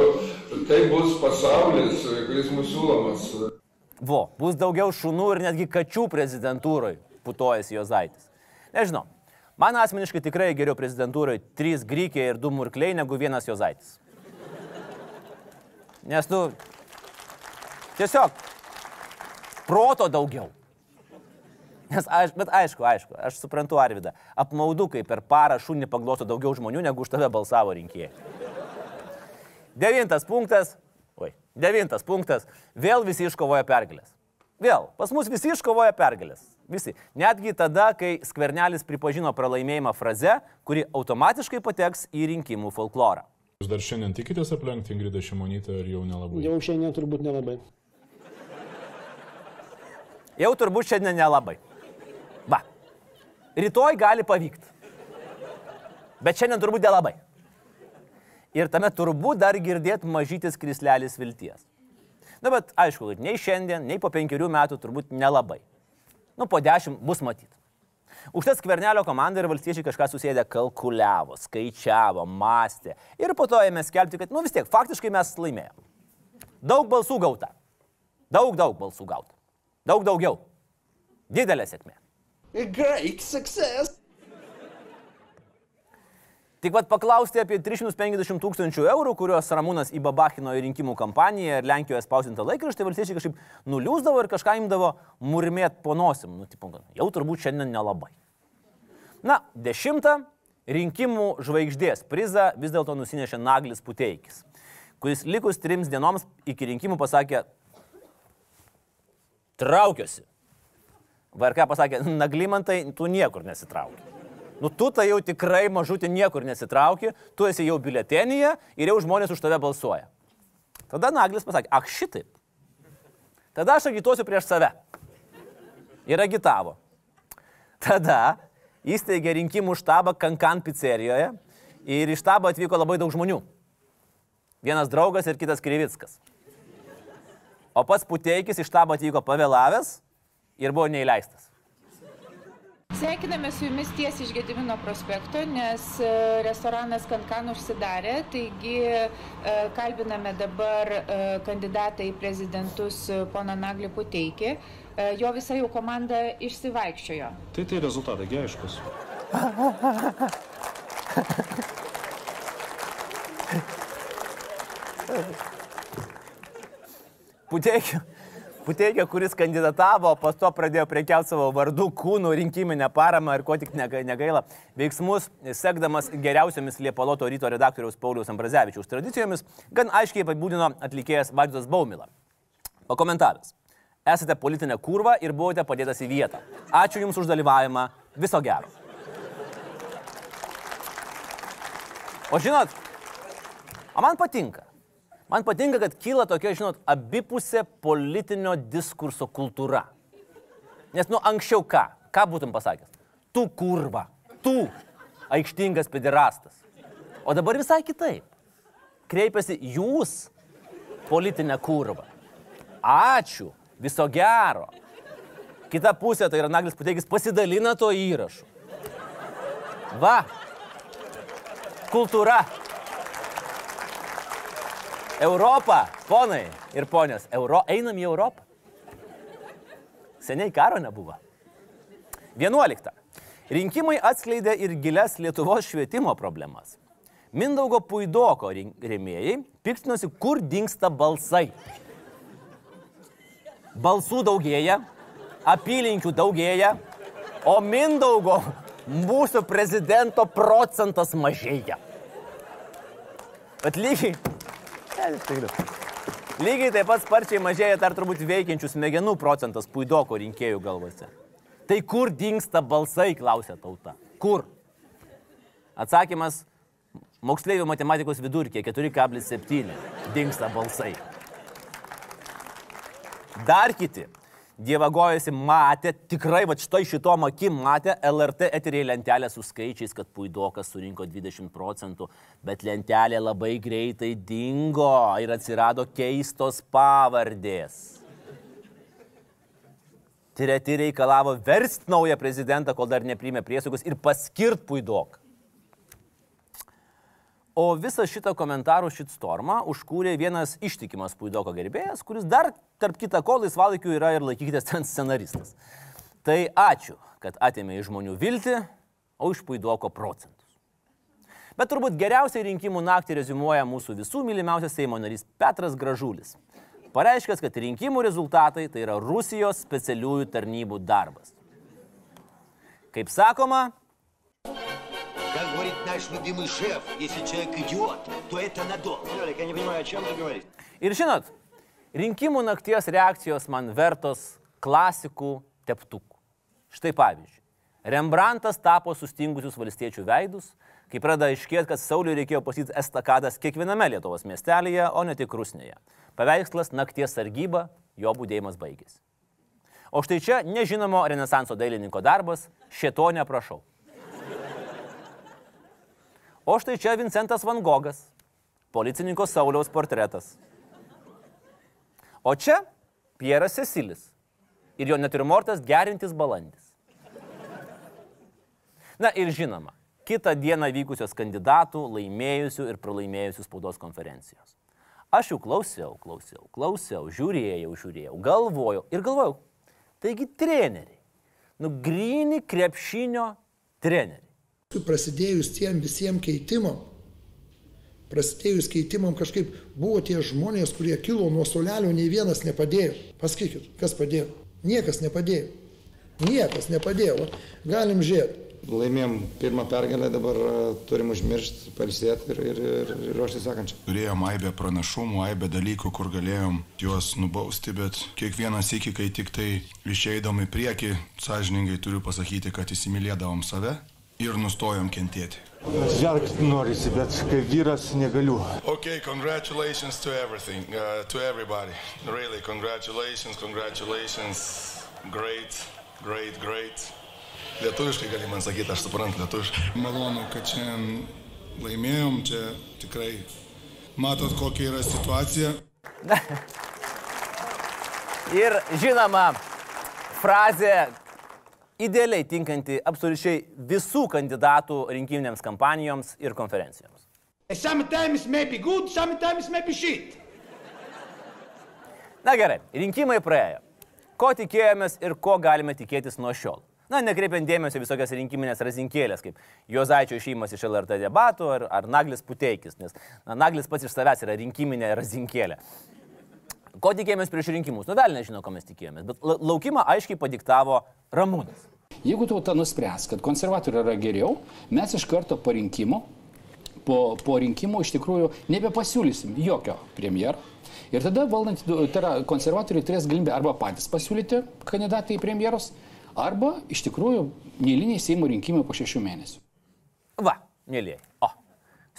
S9: tai bus pasaulis, kuris mūsų siūlomas.
S1: Vo, bus daugiau šunų ir netgi kačių prezidentūrai, putojasi Jozaitis. Nežinau, man asmeniškai tikrai geriau prezidentūrai trys grykiai ir du murkliai negu vienas Jozaitis. Nes tu tiesiog proto daugiau. Nes aš, bet aišku, aišku, aš suprantu Arvidą, apmaudu, kai per parą šunį paglosto daugiau žmonių, negu už tave balsavo rinkėjai. Devintas punktas. Oi, devintas punktas. Vėl visi iškovoja pergalės. Vėl, pas mus visi iškovoja pergalės. Visi. Netgi tada, kai skvernelis pripažino pralaimėjimą fraze, kuri automatiškai pateks į rinkimų folklorą.
S10: Jūs dar šiandien tikitės aplenkti Ingridą Šimonytę ar jau nelabai?
S5: Jau šiandien turbūt nelabai.
S1: Jau turbūt šiandien nelabai. Rytoj gali pavykti. Bet šiandien turbūt nelabai. Ir tame turbūt dar girdėt mažytis krislelis vilties. Na, bet aišku, kad nei šiandien, nei po penkerių metų turbūt nelabai. Nu, po dešimt bus matyti. Užtat skvernelio komanda ir valstiečiai kažką susėdė kalkuliavo, skaičiavo, mąstė. Ir po to ėmė skelbti, kad, nu vis tiek, faktiškai mes laimėjome. Daug balsų gauta. Daug, daug balsų gauta. Daug daugiau. Didelė sėkmė.
S8: Great success.
S1: Tik vad paklausti apie 350 tūkstančių eurų, kuriuos Ramūnas įbabachino į rinkimų kampaniją ir Lenkijoje spausintą laikraštį, valstiečiai kažkaip nuliūsdavo ir kažką imdavo murmėt po nosim. Nu, tipo, jau turbūt šiandien nelabai. Na, dešimtą rinkimų žvaigždės prizą vis dėlto nusinešė Naglis Puteikis, kuris likus trims dienoms iki rinkimų pasakė, traukiuosi. VRK pasakė, Naglimantai, tu niekur nesitrauki. Nu, tu tai jau tikrai mažutė niekur nesitrauki, tu esi jau biletenyje ir jau žmonės už tave balsuoja. Tada Naglis pasakė, ak šitaip. Tada aš agituosiu prieš save. Ir agitavo. Tada įsteigė rinkimų štabą Kankan pizzerijoje ir iš štabo atvyko labai daug žmonių. Vienas draugas ir kitas Krivickas. O pats Puteikis iš štabo atvyko pavėlavęs ir buvo neįleistas.
S11: Sveikiname su jumis tiesiai iš Gedimino prospekto, nes e, restoranas Kankan užsidarė, taigi e, kalbiname dabar e, kandidatą į prezidentus poną Naglį Puteikį. Jo visa jau komanda išsivaikščiojo.
S10: Tai tai rezultatai, aiškus.
S1: Puteikio, Puteikio, kuris kandidatavo, pas to pradėjo prekiauti savo vardų, kūnų, rinkiminę paramą ir ko tik nega- negaila veiksmus, sekdamas geriausiomis Liepaloto ryto redaktoriaus Pauliaus Ambrazevičiaus tradicijomis, gan aiškiai apibūdino atlikėjas Vaidotas Baumila. Pakomentavęs. Esate politinė kurva ir buvote padėtas į vietą. Ačiū Jums už dalyvavimą. Viso gero. O žinot, man patinka. Man patinka, kad kyla tokia, žinot, abipusė politinio diskurso kultūra. Nes, nu, anksčiau ką? Ką būtum pasakęs? Tu kurva, tu aikštingas pederastas. O dabar visai kitaip. Kreipiasi jūs, politinė kurva. Ačiū, viso gero. Kita pusė, tai yra Naglis Puteikis, pasidalina to įrašu. Va. Kultūra. Europa, ponai ir ponios, Euro, einam į Europą. Seniai karo nebuvo. 11. Rinkimai atskleidė ir gilias Lietuvos švietimo problemas. Mindaugo Puidoko rėmėjai piktinosi, kur dinksta balsai. Balsų daugėja, apylinkių daugėja, o Mindaugo mūsų prezidento procentas mažėja. Bet lygiai. Lygiai taip pat sparčiai mažėja dar turbūt veikiančių smegenų procentas puidoko rinkėjų galvose. Tai kur dinksta balsai, klausė tauta. Kur? Atsakymas Moksleivių matematikos vidurkė 4,7. Dingsta balsai. Dar kiti. Dievagojasi matė, tikrai va štai šitom akim matė LRT eterį lentelę su skaičiais, kad Puidokas surinko 20 procentų, bet lentelė labai greitai dingo ir atsirado keistos pavardės. Treti reikalavo versti naują prezidentą, kol dar neprimė priesagus ir paskirt Puidoką. O visą šitą komentarų šitstormą užkūrė vienas ištikimas Puidoko gerbėjas, kuris dar, tarp kita ko, laisvalaikiu yra ir laikykitės ten scenaristas. Tai ačiū, kad atėmė iš žmonių viltį, o iš Puidoko procentus. Bet turbūt geriausiai rinkimų naktį rezumuoja mūsų visų mylimiausias Seimo narys Petras Gražulis. Pareiškęs, kad rinkimų rezultatai tai yra Rusijos specialiųjų tarnybų darbas. Kaip sakoma,
S12: Как говорит наш любимый шеф, если человек идет, то это надолго. Лёлик, я не понимаю, о чем ты говоришь.
S1: Ir žinot, rinkimų nakties reakcijos man vertos klasikų teptukų. Štai pavyzdžiui, Rembrandtas tapo sustingusius valstiečių veidus, kai pradeda aiškėti, kad Sauliui reikėjo pasityti estakadas kiekviename Lietuvos miestelėje, o ne tik Rusnėje. Paveikslas nakties sargyba, jo būdėjimas baigėsi. O štai čia nežinomo Renesanso dailininko darbas, šito neprašau. O štai čia Vincentas Van Gogas, policininko Sauliaus portretas. O čia Pieras Cecilis ir jo natūrimortas gerintis balandis. Na ir žinoma, kitą dieną vykusios kandidatų, laimėjusių ir pralaimėjusių spaudos konferencijos. Aš jau klausiau, klausiau, klausiau, žiūrėjau, žiūrėjau, galvojau ir galvojau. Taigi treneriai, nu grini krepšinio treneriai.
S13: Prasidėjus tiem visiems keitimam, prasidėjus keitimam kažkaip buvo tie žmonės, kurie kilo nuo solelio, nei vienas nepadėjo. Pasakykit, kas padėjo? Niekas nepadėjo. Niekas nepadėjo. Galim žiūrėti.
S14: Laimėjom pirmą pergalę, dabar e, turim užmiršti, palsėti ir, ir, ir, ir ruošti sekančią.
S15: Turėjom aibę pranašumų, aibę dalykų, kur galėjom juos nubausti, bet kiekvienas iki, kai tik tai išeidom į priekį, sąžiningai turiu pasakyti, kad įsimylėdavom save ir nustojom kentėti.
S16: Žergti norisi, bet kaip vyras negaliu.
S15: Okay, congratulations to everything, uh, to everybody. Really, congratulations, congratulations. Great, great, great. Lietuviškai gali man sakyti, aš suprantu lietuviškai. Malonu, kad šiandien laimėjom, čia tikrai matot, kokia yra situacija. <laughs>
S1: Ir žinoma, frazė idealiai tinkanti absoliučiai visų kandidatų rinkiminėms kampanijoms ir konferencijoms.
S12: Sometimes may be good, sometimes may be shit.
S1: Na gerai, rinkimai praėjo. Ko tikėjomės ir ko galime tikėtis nuo šiol? Na, nekreipiant dėmesio visokias rinkiminės razinkėlės, kaip Jozaičio išėjimas iš LRT debatų ar, ar Naglis Puteikis, nes na, Naglis pats iš savęs yra rinkiminė razinkėlė. Ko tikėjomės prieš rinkimus? Nu, vėl nežinau, ko mes tikėjomės, bet la- laukimą aiškiai padiktavo Ramūnas.
S17: Jeigu tauta nuspręs, kad konservatoriai yra geriau, mes iš karto po rinkimų, po, po rinkimų iš tikrųjų nebepasiūlysim jokio premjero. Ir tada valdant, tai yra konservatoriai turės galimybę arba patys pasiūlyti kandidatą į premjerus, arba iš tikrųjų neįliniai Seimo rinkimai po šešių mėnesių.
S1: Va, mėlyje. O,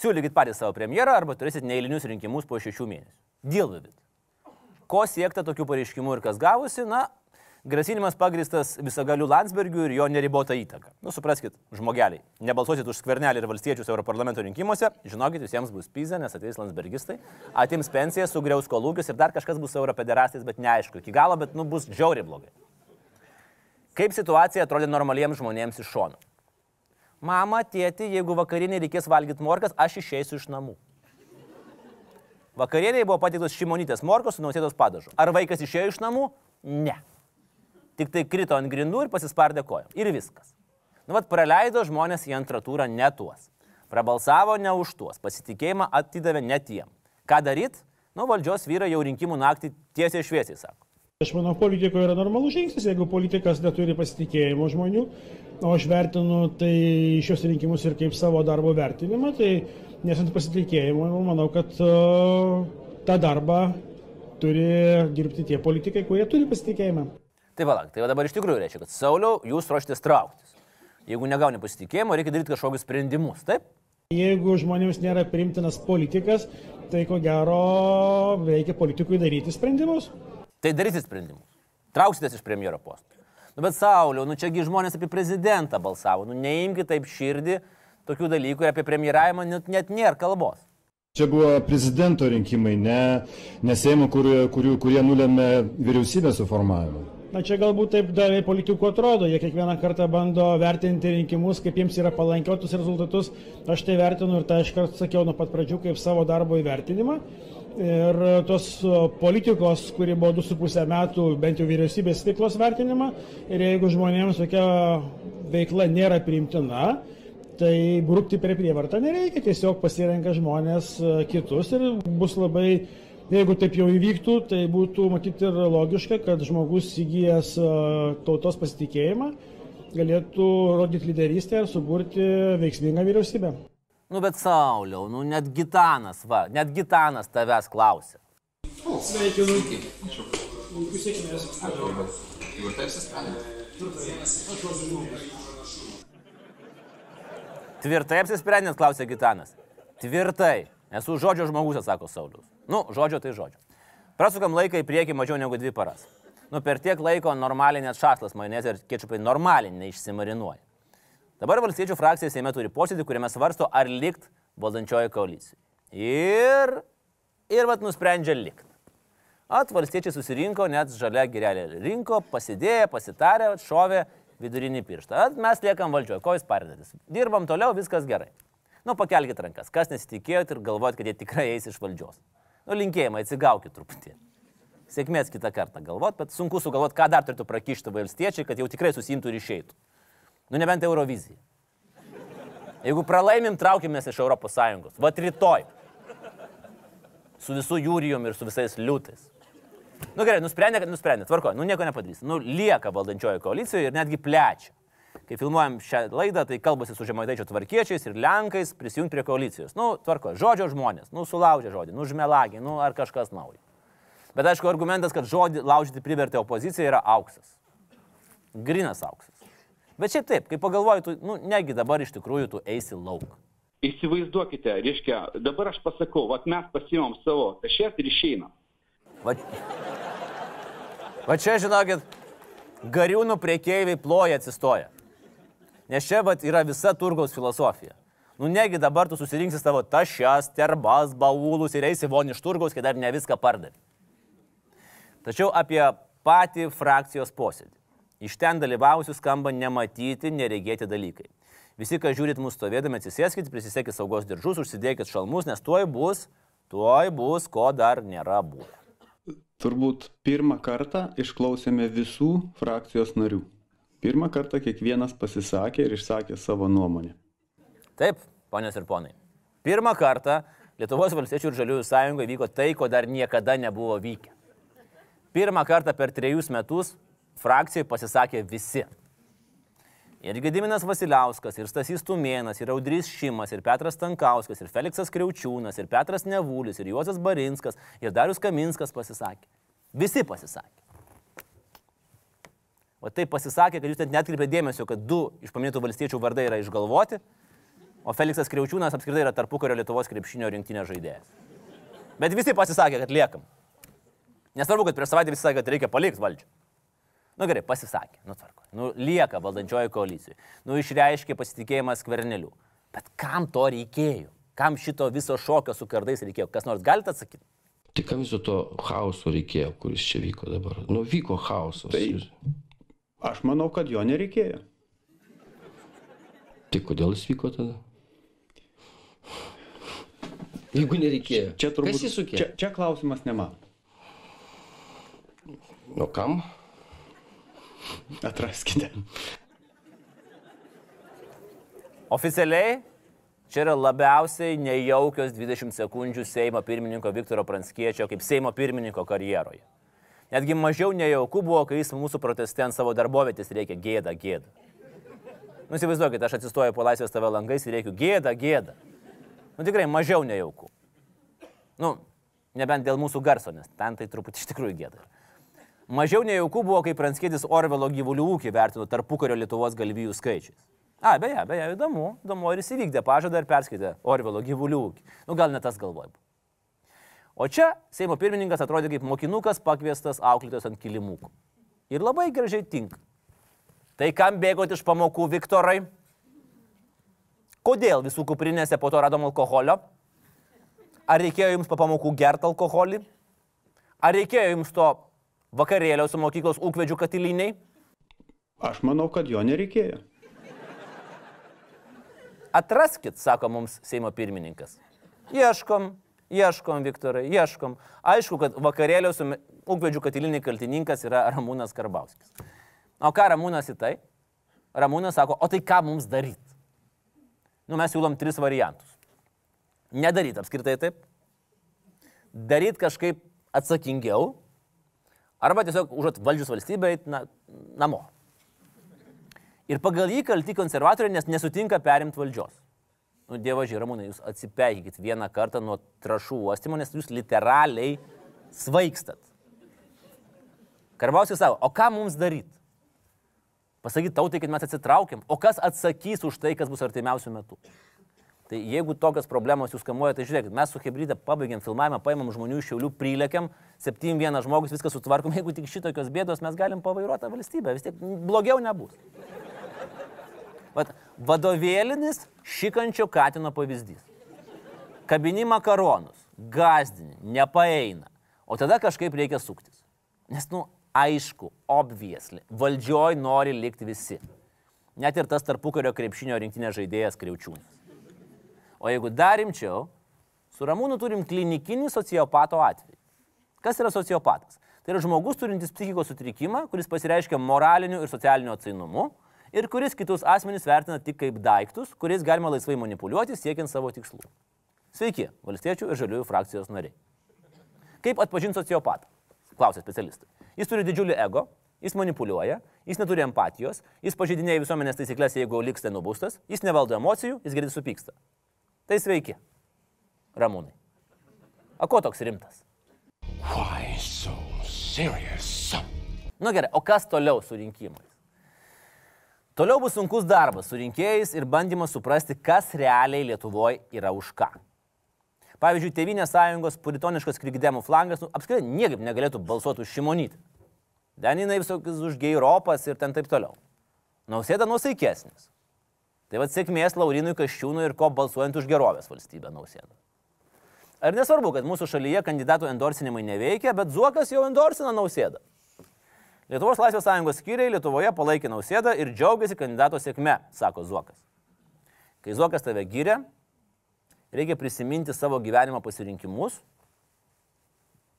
S1: siūlykit patys savo premjerą arba turėsit neįlinius rinkimus po šešių mėnesių. Dėlvivit. Ko siekta tokių pareiškimų ir kas gavosi? Na, grasinimas pagristas visagaliu Landsbergiu ir jo neribota įtaka. Nu, supraskit, žmogeliai, nebalsuosit už skvernelį ir valstiečius Europarlamento rinkimuose, žinokit, visiems bus pizza, nes ateis Landsbergistai, atims pensiją, sugriaus kolūkius ir dar kažkas bus europederastais, bet neaišku, iki galo, bet nu bus žiauriai blogai. Kaip situacija atrodė normaliems žmonėms iš šono? Mama, tėti, jeigu vakarienė reikės valgyti morkas, aš išeisiu iš namų. Vakarieniai buvo pateiktos šimonytės morkos su nausėdos padažu. Ar vaikas išėjo iš namų? Ne. Tik tai krito ant grindų ir pasispardė kojom. Ir viskas. Nu, vat praleido žmonės į antrą turą ne tuos. Prabalsavo ne už tuos. Pasitikėjimą atidavė ne tiem. Ką daryt? Nu, valdžios vyrai jau rinkimų naktį tiesiai šviesiai sako.
S5: Aš manau, politikoje yra normalus žingsnis, jeigu politikas neturi pasitikėjimo žmonių, o aš vertinu tai šios rinkimus ir kaip savo darbo vertinimą, tai nesant pasitikėjimo, manau, kad uh, tą darbą turi dirbti tie politikai, kurie turi pasitikėjimą.
S1: Tai valauk, tai va dabar iš tikrųjų reiškia, kad Sauliau, jūs ruoštės trauktis. Jeigu negauni pasitikėjimo, reikia daryti kažkokius sprendimus, taip?
S5: Jeigu žmonėms nėra priimtinas politikas, tai ko gero reikia politikui daryti sprendimus.
S1: Tai daryti sprendimus. Trauksitės iš premjero posto. Nu bet Sauliau, nu čiagi žmonės apie prezidentą balsavo. Nu neimkite taip širdį tokių dalykų ir apie premjeravimą net, net nėra kalbos.
S18: Čia buvo prezidento rinkimai, ne, ne Seimo, kurie, kurių, kurie nulėmė vyriausybės suformavimą.
S5: Na čia galbūt taip daliai politikų atrodo, jie kiekvieną kartą bando vertinti rinkimus, kaip jiems yra palankiotus rezultatus. Aš tai vertinu ir tai aš kart sakiau nuo pat pradžių kaip savo darbo įvertinimą. Ir tos politikos, kuri buvo 2,5 metų, bent jau vyriausybės veiklos vertinimą. Ir jeigu žmonėms tokia veikla nėra priimtina, tai brūkti prie prievartą nereikia, tiesiog pasirenka žmonės e, kitus ir bus labai, jeigu taip jau įvyktų, tai būtų matyti ir logiška, kad žmogus įgyjęs e, tautos pasitikėjimą galėtų rodyti lyderystę ir suburti veiksmingą vyriausybę.
S1: Nu bet Sauliau, nu net Gitanas, va, net Gitanas tavęs klausia.
S5: Sveikinu. Linkiu sėkmės.
S19: Tvirtai
S1: Tvirtai apsisprendėt, klausė Gitanas. Tvirtai. Esu žodžio žmogus, atsako Saulius. Nu, žodžio tai žodžio. Prasukam laiką į priekį mažiau negu dvi paras. Nu, per tiek laiko normaliai net šaslas, majonezė ir kečupai normaliai neišsimarinuoja. Dabar valstiečių frakcija Seime turi posėdį, kuriame svarsto, ar likt valdančioji koalicija. Ir, ir vat nusprendžia likt. At valstiečiai susirinko, net žalia girelė rinko, pasidėjo, pasitarė, šovė vidurinį pirštą. At mes liekam valdžioje, ko jūs parinatės. Dirbam toliau, viskas gerai. Nu, pakelkite rankas, kas nesitikėjot ir galvojat, kad jie tikrai eis iš valdžios. Nu, linkėjimai, atsigaukit truputį. Sėkmės kitą kartą galvot, bet sunku sugalvoti, ką dar turėtų prakišti valstiečiai, kad jau tikrai susimtų ir išeitų. Nu, nebent Eurovizija. Jeigu pralaimim, traukimės iš ES. Vat rytoj. Su visų jūrijom ir su visais liūtais. Nu gerai, nusprendė, kad nusprendė, tvarko, nu nieko nepadarys. Nu lieka valdančiojo koalicijoje ir netgi plečia. Kai filmuojam šią laidą, tai kalbasi su žemaitaičio tvarkiečiais ir lenkais prisijungti prie koalicijos. Nu, tvarko, žodžio žmonės, nu sulaužė žodį, nu žmelagį, nu ar kažkas naujo. Bet aišku, argumentas, kad žodį laužyti privertė opozicija yra auksas. Grinas auksas. Bet šiaip taip, kai pagalvoju, tu, nu, negi dabar iš tikrųjų tu eisi lauk.
S19: Įsivaizduokite, reiškia, dabar aš pasakau, vat mes pasimam savo tašės ir išeinam.
S1: Va, va čia, žinokit, gariūnų priekeiviai ploja atsistoja. Nes čia vat, yra visa turgaus filosofija. Nu negi dabar tu susirinksi savo tašes, terbas, baulus ir eisi von iš turgaus, kai dar ne viską pardavė. Tačiau apie patį frakcijos posėdį. Iš ten dalyvausių skamba nematyti, neregėti dalykai. Visi, kas žiūrit mūsų stovėdami, atsisėskit, prisisekit saugos diržus, užsidėkit šalmus, nes tuoj bus, tuoj bus, ko dar nėra buvę.
S20: Turbūt pirmą kartą išklausėme visų frakcijos narių. Pirmą kartą kiekvienas pasisakė ir išsakė savo nuomonę.
S1: Taip, ponios ir ponai. Pirmą kartą Lietuvos valstiečių ir žaliųjų sąjungoje vyko tai, ko dar niekada nebuvo vykę. Pirmą kartą per trejus metus frakcijai pasisakė visi. Ir Gediminas Vasiliauskas, ir Stasys Tumėnas, ir Audrys Šimas, ir Petras Tankauskas, ir Feliksas Kriaučiūnas, ir Petras Nevulis, ir Juozas Barinskas, ir Darius Kaminskas pasisakė. Visi pasisakė. O tai pasisakė, kad jūs net netkreipėte dėmesio, kad du iš paminėtų valstiečių vardai yra išgalvoti, o Feliksas Kriaučiūnas apskritai yra tarpukario Lietuvos krepšinio rinktinio žaidėjas. Bet visi pasisakė, kad liekam. Nesvarbu, kad prieš savaitę visi sakė, kad reikia palikti valdžią. Nu gerai, pasisakė, nu tvarko. Nu lieka valdančioji koalicija. Nu išreiškė pasitikėjimą skverneliu. Bet kam to reikėjo? Kam šito viso šokio su kardais reikėjo? Kas nors galite atsakyti?
S21: Tai kam viso to chaoso reikėjo, kuris čia vyko dabar? Nu, vyko chaosas.
S20: Tai aš manau, kad jo nereikėjo.
S21: Tai kodėl jis vyko tada? Jeigu nereikėjo.
S20: Čia turbūt.
S21: Jį sukėlė?
S20: Čia, čia klausimas ne man.
S21: Nu kam?
S20: Atraskite.
S1: Oficialiai čia yra labiausiai nejaukios 20 sekundžių Seimo pirmininko Viktoro Pranckiečio kaip Seimo pirmininko karjeroje. Netgi mažiau nejauku buvo, kai jis mūsų proteste ant savo darbovietės reikia gėda, gėda. Nu, įsivaizduokit, aš atsistoju po laisvės tave langais ir reikiu gėda, gėda. Nu, tikrai mažiau nejauku. Nu, nebent dėl mūsų garso, nes ten tai truputį iš tikrųjų gėda. Mažiau nejauku buvo, kai Pranskėdis Orvelo gyvulių ūkį vertino tarpukario Lietuvos galvijų skaičiais. A, beje, beje, įdomu, įdomu, ar jis įvykdė pažadą ir perskaitė Orvelo gyvulių ūkį. Nu, gal ne tas galvoj. O čia Seimo pirmininkas atrodė kaip mokinukas pakviestas auklėtojas ant kilimukų. Ir labai gražiai tinka. Tai kam bėgote iš pamokų, Viktorai? Kodėl visų kuprinėse po to radom alkoholio? Ar reikėjo jums po pamokų gerti alkoholį? Ar reikėjo jums to vakarėlio su mokyklos ūkvedžių katiliniai?
S20: Aš manau, kad jo nereikėjo.
S1: Atraskit, sako mums Seimo pirmininkas. Ieškom, ieškom, Viktorai, ieškom. Aišku, kad vakarėlio su ūkvedžių katiliniai kaltininkas yra Ramūnas Karbauskis. O ką Ramūnas į tai? Ramūnas sako, o tai ką mums daryti? Nu, mes siūlom tris variantus. Nedaryti apskritai taip. Daryti kažkaip atsakingiau. Arba tiesiog užuot valdžius valstybę, eit, na, namo. Ir pagal jį kalti konservatoriai, nes nesutinka perimti valdžios. Nu, Dievo žiūramūnai, jūs atsipeikit vieną kartą nuo trašų uostimo, nes jūs literaliai svaikstat. Karbauskis savo, o ką mums daryti? Pasakyti tautai, kad mes atsitraukiam, o kas atsakys už tai, kas bus artimiausių metų? Tai jeigu tokios problemos jūs kamuoja, tai žiūrėkit, mes su Hebryde pabaigiam filmavimą, paimam žmonių iš šiaulių, prilėkiam, 7-1 žmogus, viską sutvarkom, <laughs> jeigu tik šitokios bėdos mes galim pavairuoti valstybę, vis tiek blogiau nebus. Vat, vadovėlinis šikančio katino pavyzdys. Kabini makaronus, gazdini, nepaeina. O tada kažkaip reikia suktis. Nes, nu, aišku, obviesli, valdžioj nori likti visi. Net ir tas tarpukario krepšinio rinktinės žaidėjas Kriaučiūnas. O jeigu dar rimčiau, su Ramūnu turim klinikinį sociopato atvejį. Kas yra sociopatas? Tai yra žmogus turintis psichikos sutrikimą, kuris pasireiškia moraliniu ir socialiniu atsainumu ir kuris kitus asmenys vertina tik kaip daiktus, kuriais galima laisvai manipuliuoti siekiant savo tikslų. Sveiki, valstiečių ir žaliųjų frakcijos nariai. Kaip atpažinti sociopatą? Klausia specialistai. Jis turi didžiulį ego, jis manipuliuoja, jis neturi empatijos, jis pažeidinėja visuomenės taisyklės, jeigu liks tai nubaustas, jis nevaldo emocijų, jis greitai supyksta. Tai sveiki, ramūnai. O ko toks rimtas?
S22: Why so serious?
S1: Nu, gerai, o kas toliau su rinkimais? Toliau bus sunkus darbas su rinkėjais ir bandymas suprasti, kas realiai Lietuvoje yra už ką. Pavyzdžiui, Tevinės sąjungos puritoniškas krikdemų flangas nu, apskritai niekaip negalėtų balsuoti už šimonytę. Den jinai visokius už geiropas ir ten taip toliau. Nausėda nusaikesnis. Tai vad sėkmės Laurinui Kaščiūnui ir ko balsuojant už gerovės valstybę nausėdą. Ar nesvarbu, kad mūsų šalyje kandidatų endorsinimai neveikia, bet Zuokas jau endorsina nausėdą. Lietuvos Laisvės sąjungos skyriai Lietuvoje palaikė nausėdą ir džiaugiasi kandidato sėkme, sako Zuokas. Kai Zuokas tave gyrė, reikia prisiminti savo gyvenimo pasirinkimus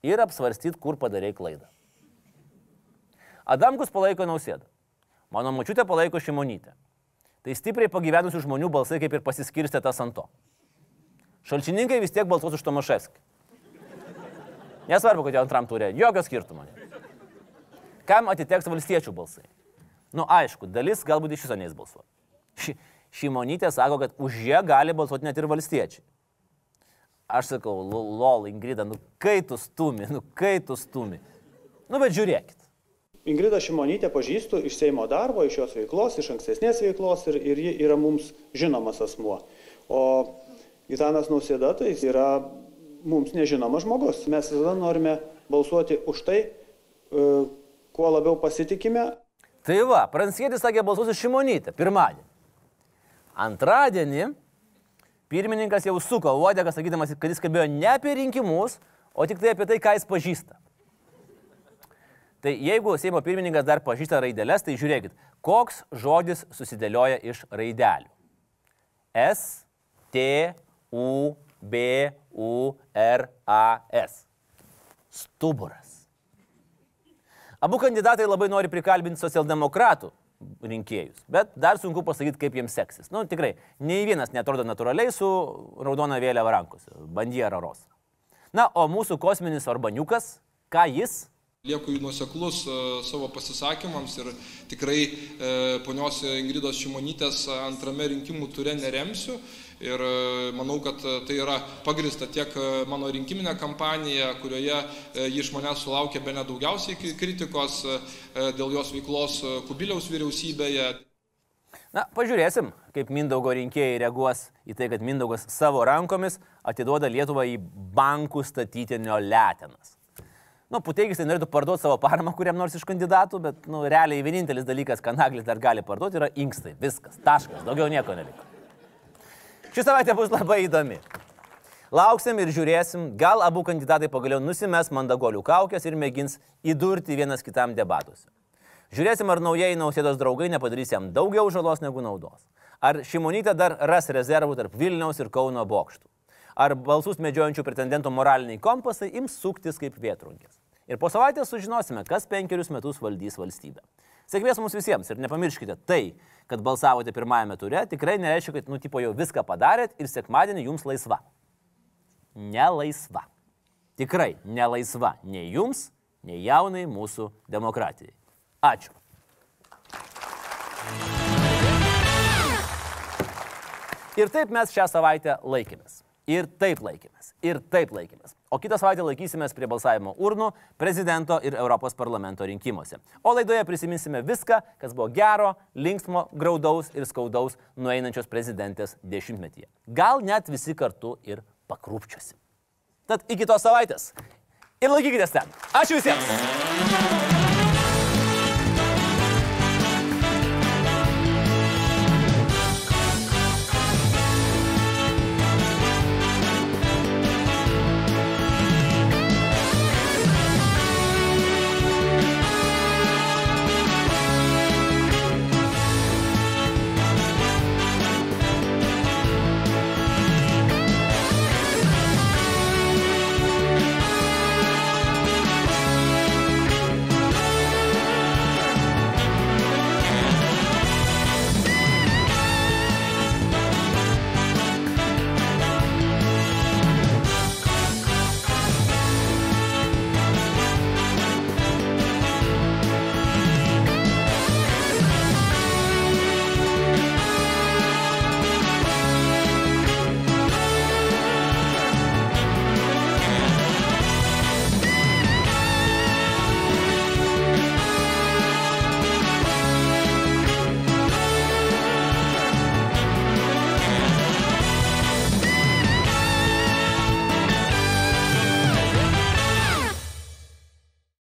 S1: ir apsvarstyti, kur padarėjai klaidą. Adamkus palaiko nausėdą. Mano mačiutė palaiko šimonytę. Tai stipriai pagyvenusių žmonių balsai kaip ir pasiskirstė tas ant to. Šalčininkai vis tiek balsuos už Tomaševskį. Nesvarbu, kad jau antram turė, jokio skirtumo. Kam atiteks valstiečių balsai? Nu aišku, dalis galbūt iš viso neįs balsuoti. Ši, šimonytė sako, kad už ją gali balsuoti net ir valstiečiai. Aš sakau, lol, Ingrida, nu kai tu stumi, nu kai tu stumi. Nu bet žiūrėkit.
S20: Ingrida Šimonytė pažįstu iš Seimo darbo, iš jos veiklos, iš ankstesnės veiklos ir, ir ji yra mums žinomas asmuo. O Gitanas Nausėda tai jis yra mums nežinomas žmogus. Mes visada norime balsuoti už tai, e, kuo labiau pasitikime.
S1: Tai va, Pranskėtis sakė balsuosiu Šimonytę pirmadienį. Antradienį pirmininkas jau suko uodegą, sakydamas, kad jis kalbėjo ne apie rinkimus, o tik tai apie tai, ką jis pažįsta. Tai jeigu Seimo pirmininkas dar pažįsta raidelės, tai žiūrėkit, koks žodis susidėlioja iš raidelių. S, T, U, B, U, R, A, S. Stuburas. Abu kandidatai labai nori prikalbinti socialdemokratų rinkėjus, bet dar sunku pasakyti, kaip jiems seksis. Na, nu, tikrai, nei vienas netrodo natūraliai su raudona vėliava rankose, bandyja raros. Na, o mūsų kosminis Orbaniukas, ką jis
S23: Lieku nuoseklus savo pasisakymams ir tikrai e, ponios Ingridos Šimonytės antrame rinkimų ture neremsiu. Ir manau, kad tai yra pagrista tiek mano rinkiminė kampanija, kurioje ji iš manęs sulaukė be nedaugiausiai kritikos dėl jos veiklos Kubiliaus vyriausybėje.
S1: Na, pažiūrėsim, kaip Mindaugo rinkėjai reaguos į tai, kad Mindaugas savo rankomis atiduoda Lietuvą į bankų statytinio letenas. Nu, Puteikis tai norėtų parduoti savo paramą kuriam nors iš kandidatų, bet, nu, realiai vienintelis dalykas, ką Naglis dar gali parduoti, yra inkstai. Viskas, taškas, daugiau nieko neliko. Ši savaitė bus labai įdomi. Lauksim ir žiūrėsim, gal abu kandidatai pagaliau nusimes mandagolių kaukės ir mėgins įdurti vienas kitam debatuose. Žiūrėsim, ar naujieji nausėdos draugai nepadarys jam daugiau žalos negu naudos. Ar Šimonytė dar ras rezervų tarp Vilniaus ir Kauno bokštų. Ar balsus medžiojančių pretendentų moraliniai kompasai ims suktis kaip vietrungės. Ir po savaitės sužinosime, kas penkerius metus valdys valstybę. Sėkmės mums visiems ir nepamirškite, tai, kad balsavote pirmajame ture, tikrai nereiškia, kad nutipo jau viską padarėt ir sekmadienį jums laisva. Nelaisva. Tikrai nelaisva nei jums, nei jaunai mūsų demokratijai. Ačiū. Ir taip mes šią savaitę laikėmės. Ir taip laikėmės. Ir taip laikėmės. O kitą savaitę laikysimės prie balsavimo urnų prezidento ir Europos parlamento rinkimuose. O laidoje prisiminsime viską, kas buvo gero, linksmo, graudaus ir skaudaus nueinančios prezidentės dešimtmetyje. Gal net visi kartu ir pakrūpčiosim. Tad iki tos savaitės. Ir laikykitės ten. Ačiū visiems.